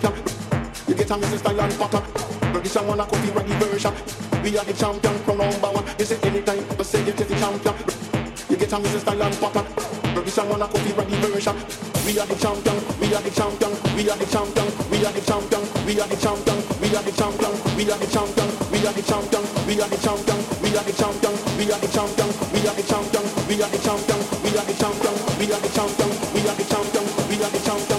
champion. You get a Mr. style and pattern. But this I copy reggae version. We are the champion from number one. You say anytime, but say you get the champion. You get a Mr. style and pattern. But this I copy reggae version. We are the champion. We are the champion. We are the champion. We are the champion. We are the champion. We are the champion. We are the champion. We are the champion. We are the champion. We are the champion. We are the champion. We are the champion. We are the champion. We are the champion. We are the champion. We are the champion. We are the champion.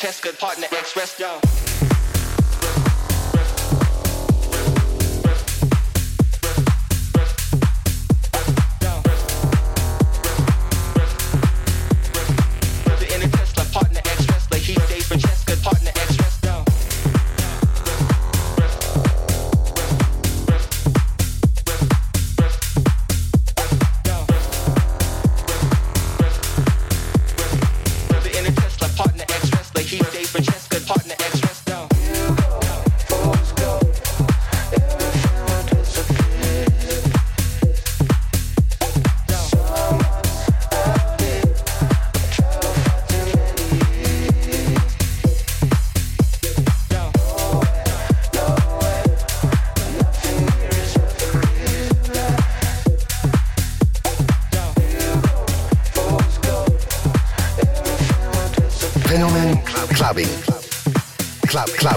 Francesca, partner, ex-rest, yo.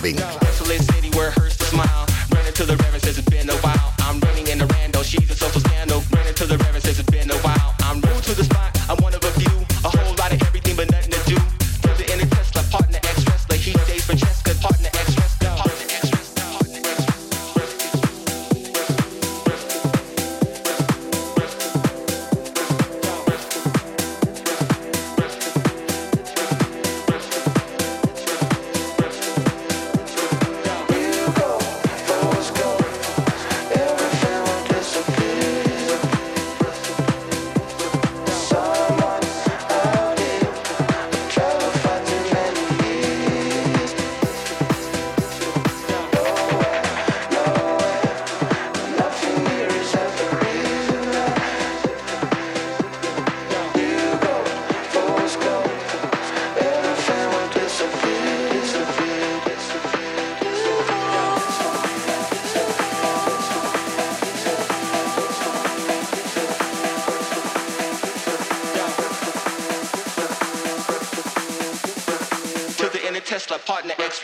Yeah.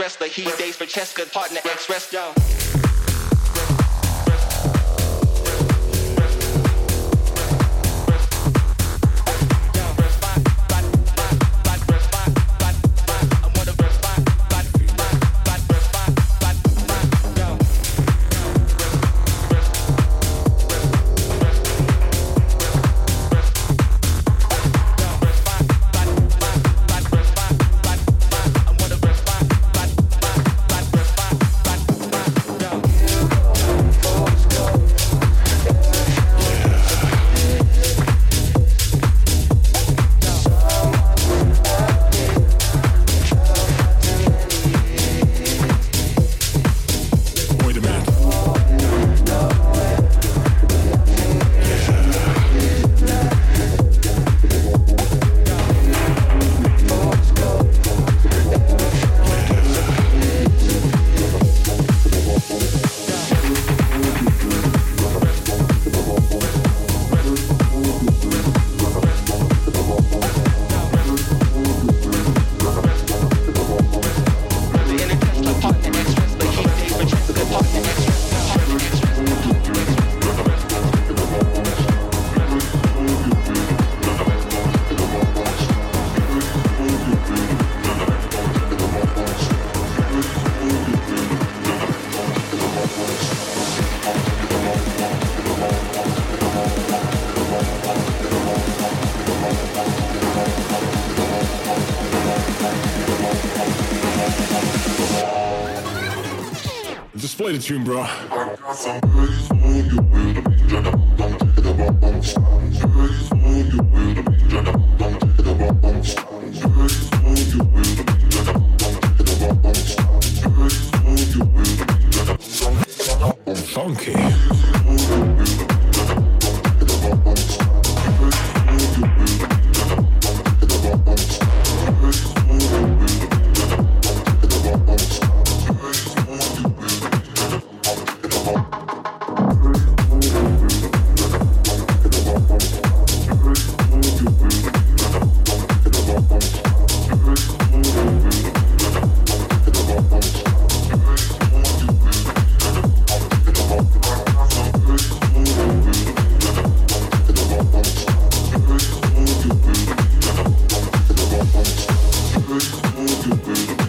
Wrestler. He dates Francesca, partner ex play the tune, bro. you.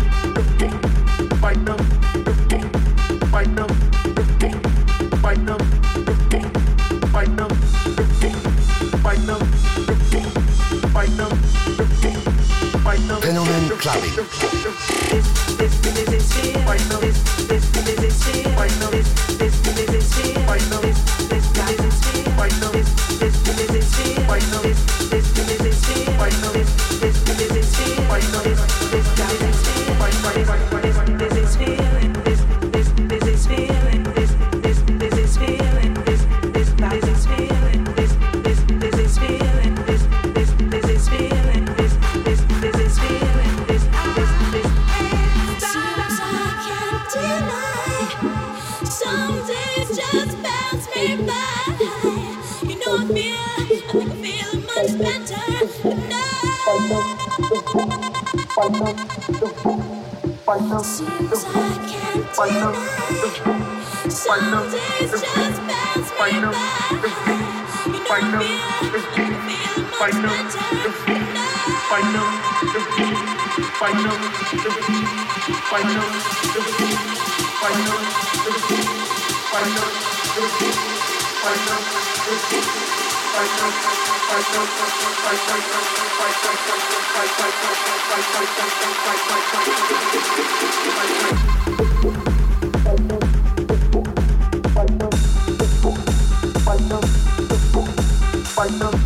final, the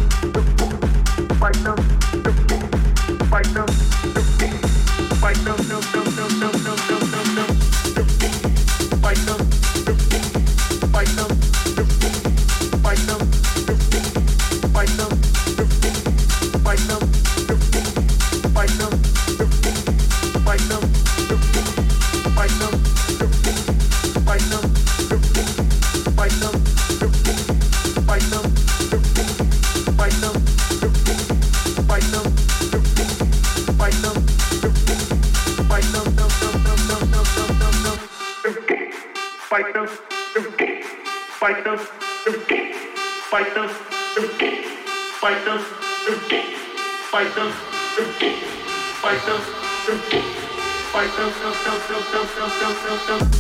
don't, don't.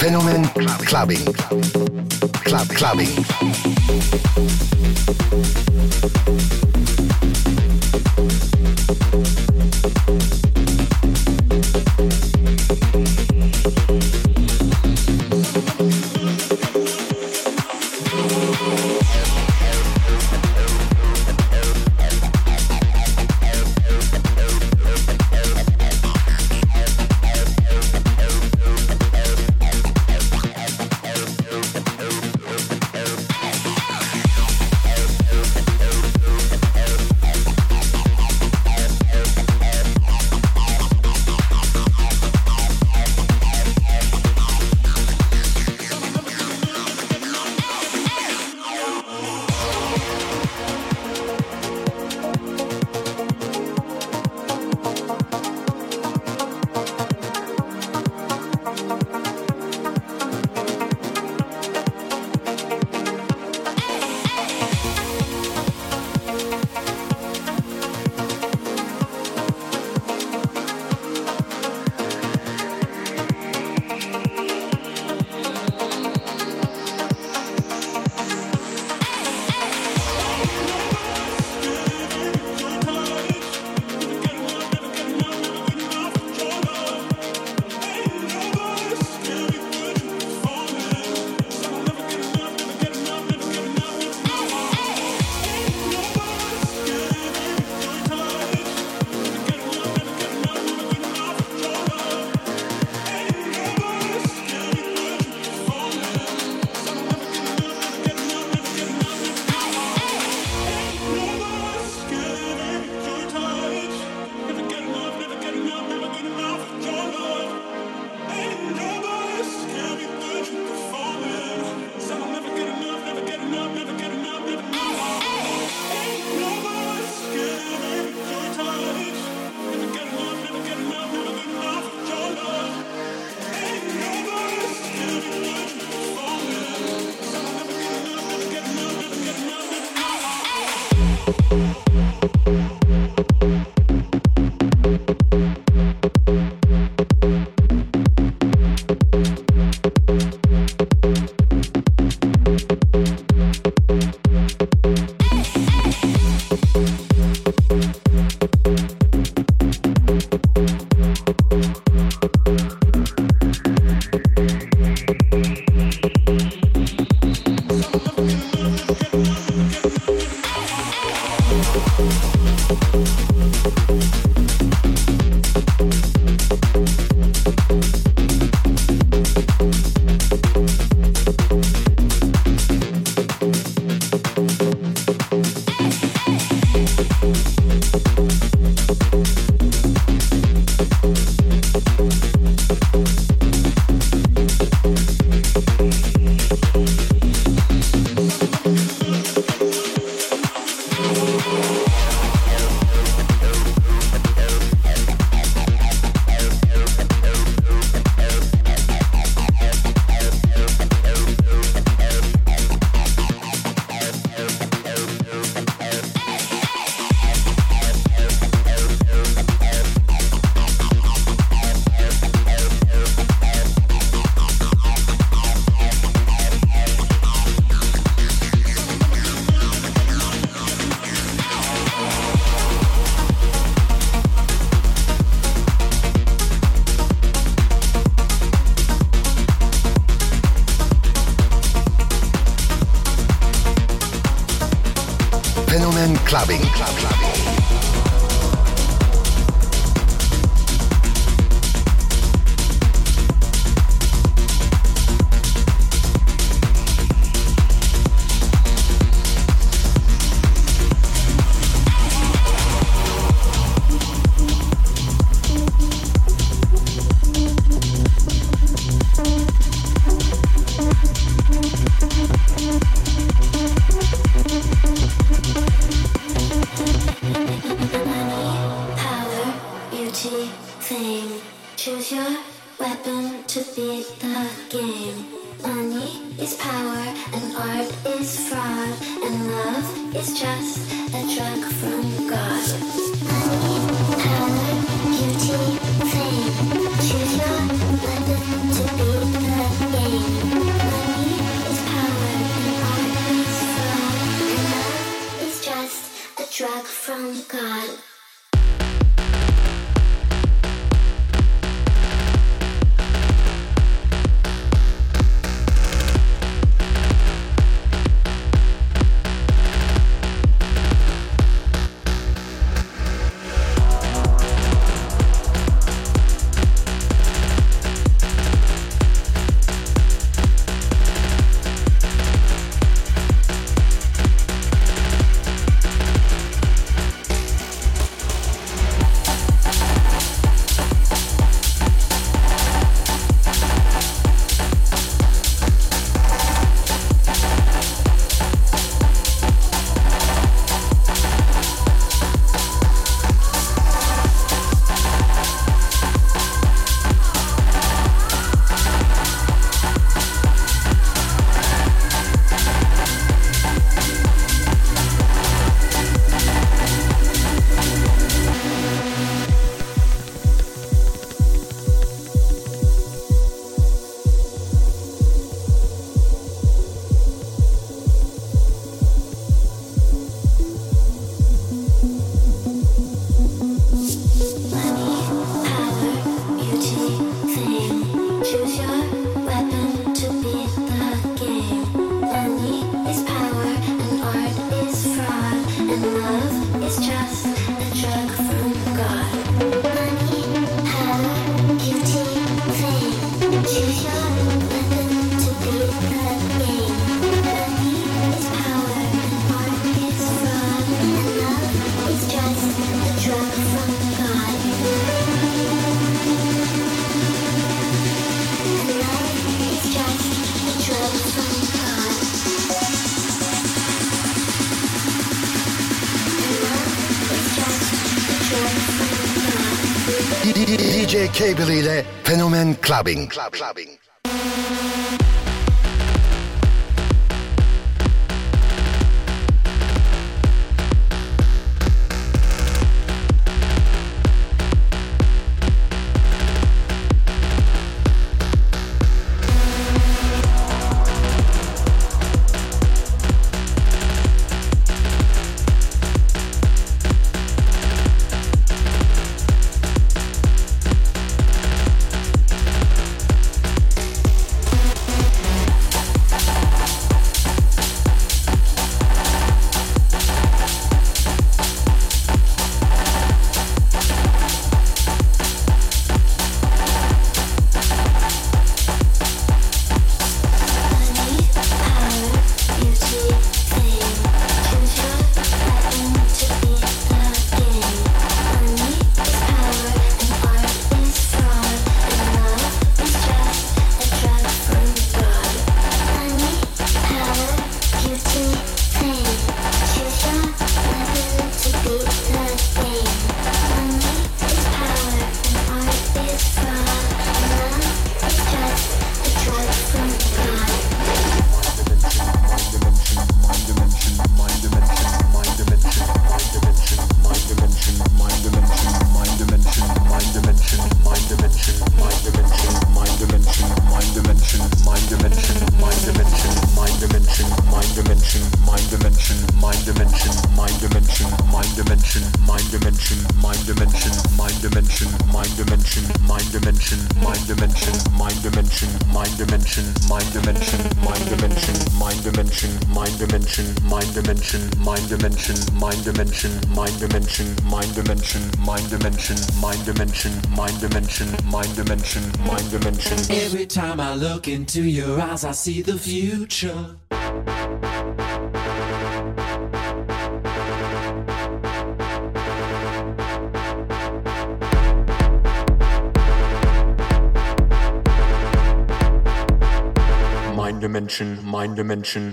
Phenomen clubbing. Club clubbing. K-Believe Phänomen Clubbing. Clubbing. Dimension, mind dimension, mind dimension, mind dimension. Every time I look into your eyes, I see the future. Mind dimension, mind dimension.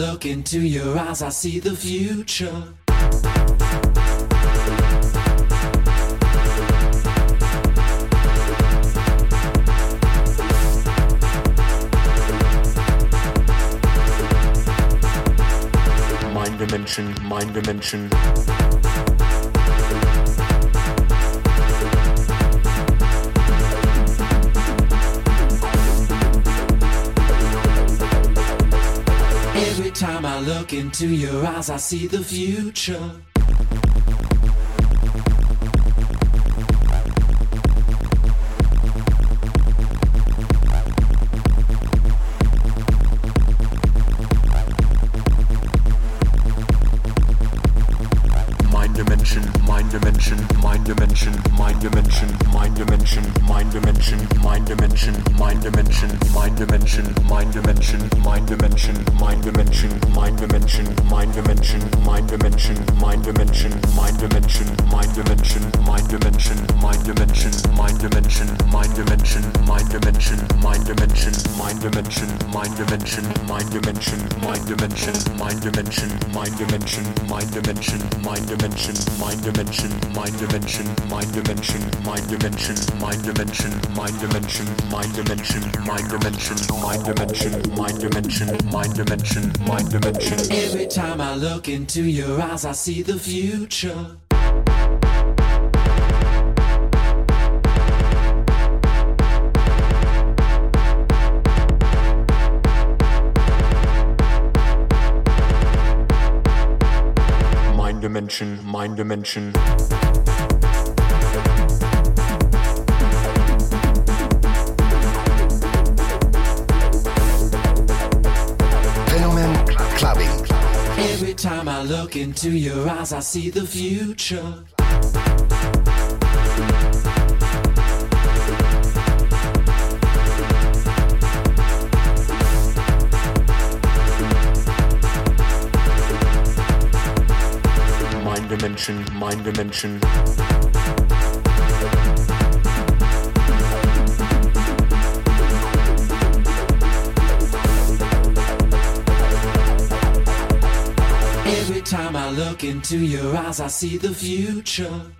Look into your eyes, I see the future. Mind dimension, mind dimension. Look into your eyes, I see the future. Dimension, mind dimension, mind dimension, mind dimension, mind dimension, mind dimension, mind dimension, mind dimension, mind dimension, mind dimension, mind dimension, mind dimension, mind dimension, mind dimension, mind dimension, mind dimension, mind dimension, mind dimension, mind dimension, mind dimension, mind dimension, mind dimension, mind dimension, mind dimension, mind dimension, mind dimension, mind dimension, mind dimension, mind dimension, mind dimension, mind dimension. Every time I look into your eyes, I see the future. Dimension, mind dimension. Fenomen Clubbing. Every time I look into your eyes, I see the future. Dimension, mind dimension. Every time I look into your eyes, I see the future.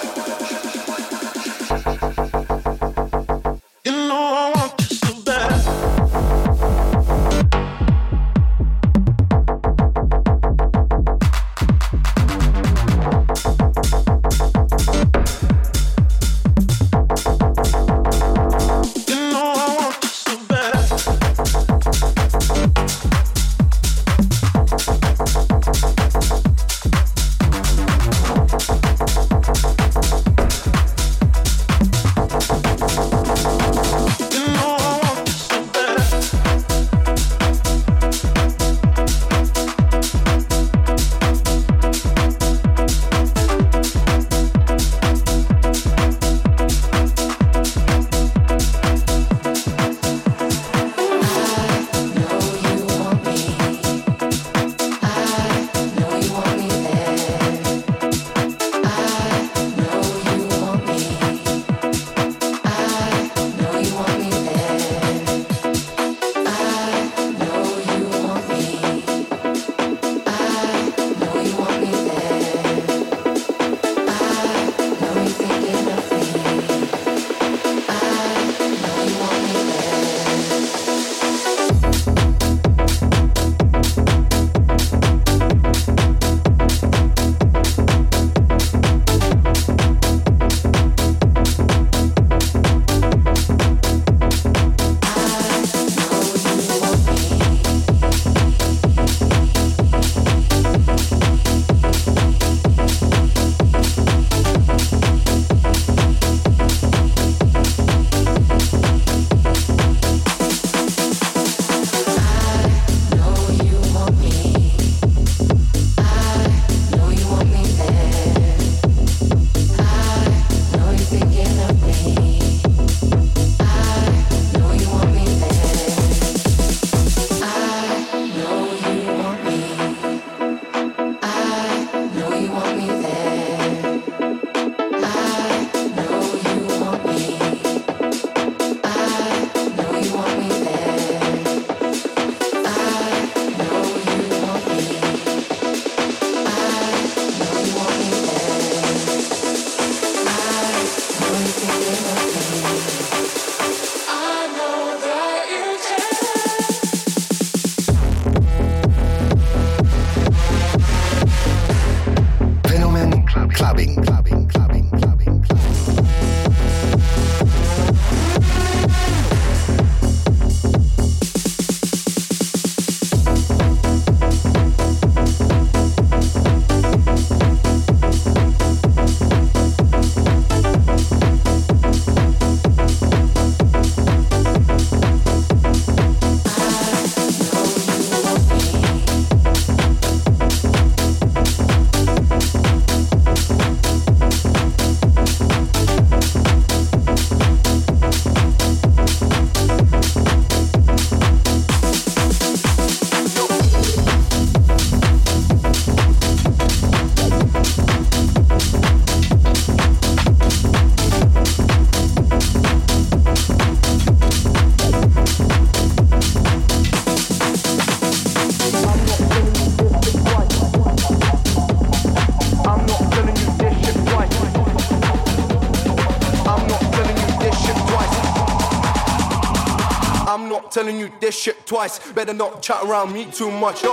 twice. Better not chat around me too much.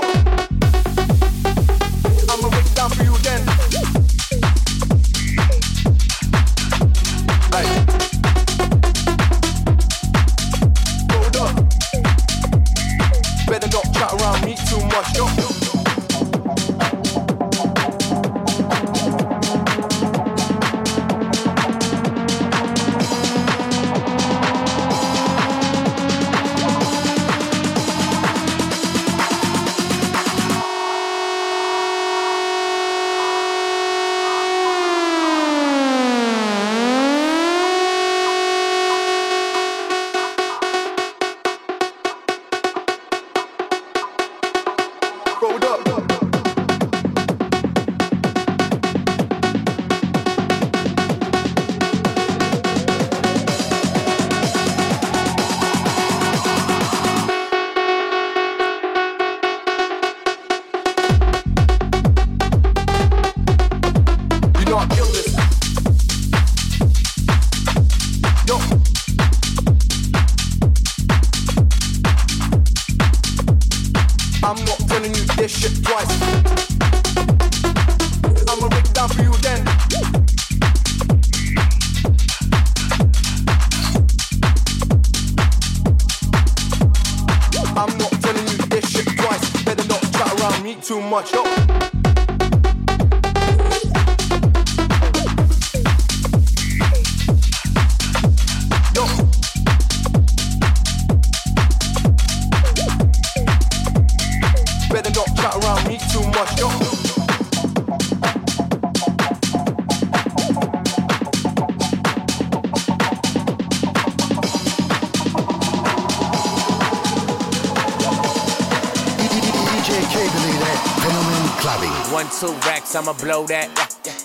I'ma blow that.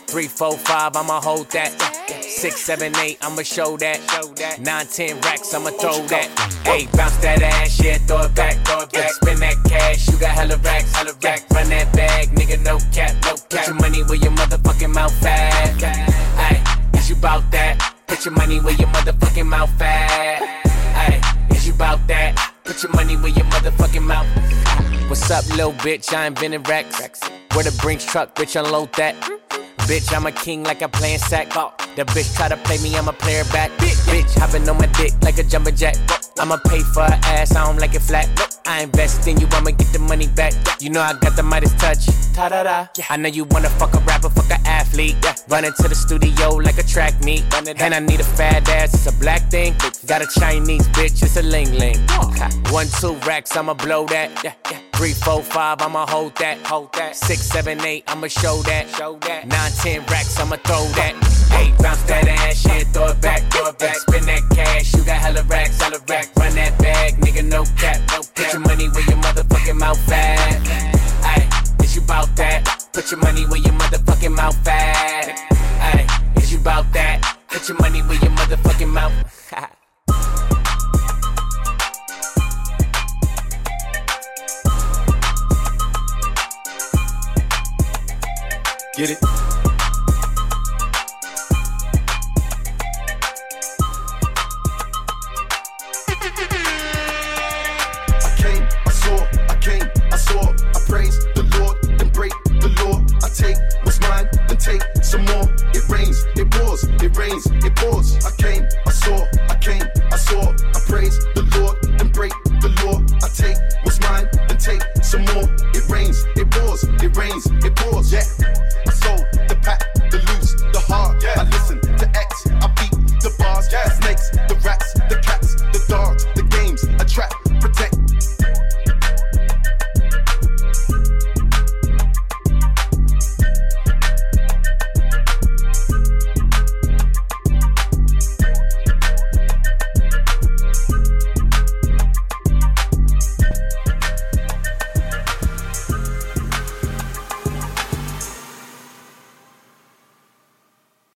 Three, four, five, I'ma hold that. Six, seven, eight, I'ma show that. Nine, ten racks, I'ma throw that. Hey, bounce that ass, yeah, throw it back, throw it back. Spin that cash, you got hella racks, hella racks. Run that bag, nigga, no cap, no cap. Put your money where your motherfucking mouth at. Hey, is you bout that? Put your money where your motherfucking mouth at. Hey, is you bout that? Put your money where your motherfucking mouth. What's up, little bitch? I invented Rex. Where the Brinks truck, bitch, unload that. Bitch, I'm a king like I'm playing sack. Oh, the bitch try to play me, I'm a player back. Bitch, hopping on my dick like a jumper jack. I'ma pay for her ass, I don't like it flat. I invest in you, I'ma get the money back. You know I got the Midas touch. Ta da da. I know you wanna fuck a rapper, fuck a athlete. Run into the studio like a track meet. And I need a fat ass, it's a black thing. Got a Chinese bitch, it's a ling ling. One, two racks, I'ma blow that. Yeah, yeah. Three, four, five, I'ma hold that. Hold that. Six, seven, eight, I'ma show that. Show that. Nine, ten racks, I'ma throw that. Eight, bounce that ass, yeah, throw it back, throw it back. Spin that cash, you got hella racks, hella racks. Run that bag, nigga, no cap, no cap. Put your money where your motherfucking mouth at. Ayy, is you bout that? Put your money where your motherfucking mouth at. Hey, is you bout that? Put your money where your motherfucking mouth. Get it? take some more. It rains, it pours, it rains, it pours. I came, I saw, I came, I saw. I praise the Lord and break the law. I take what's mine and take some more. It rains, it pours, it rains, it pours. Yeah.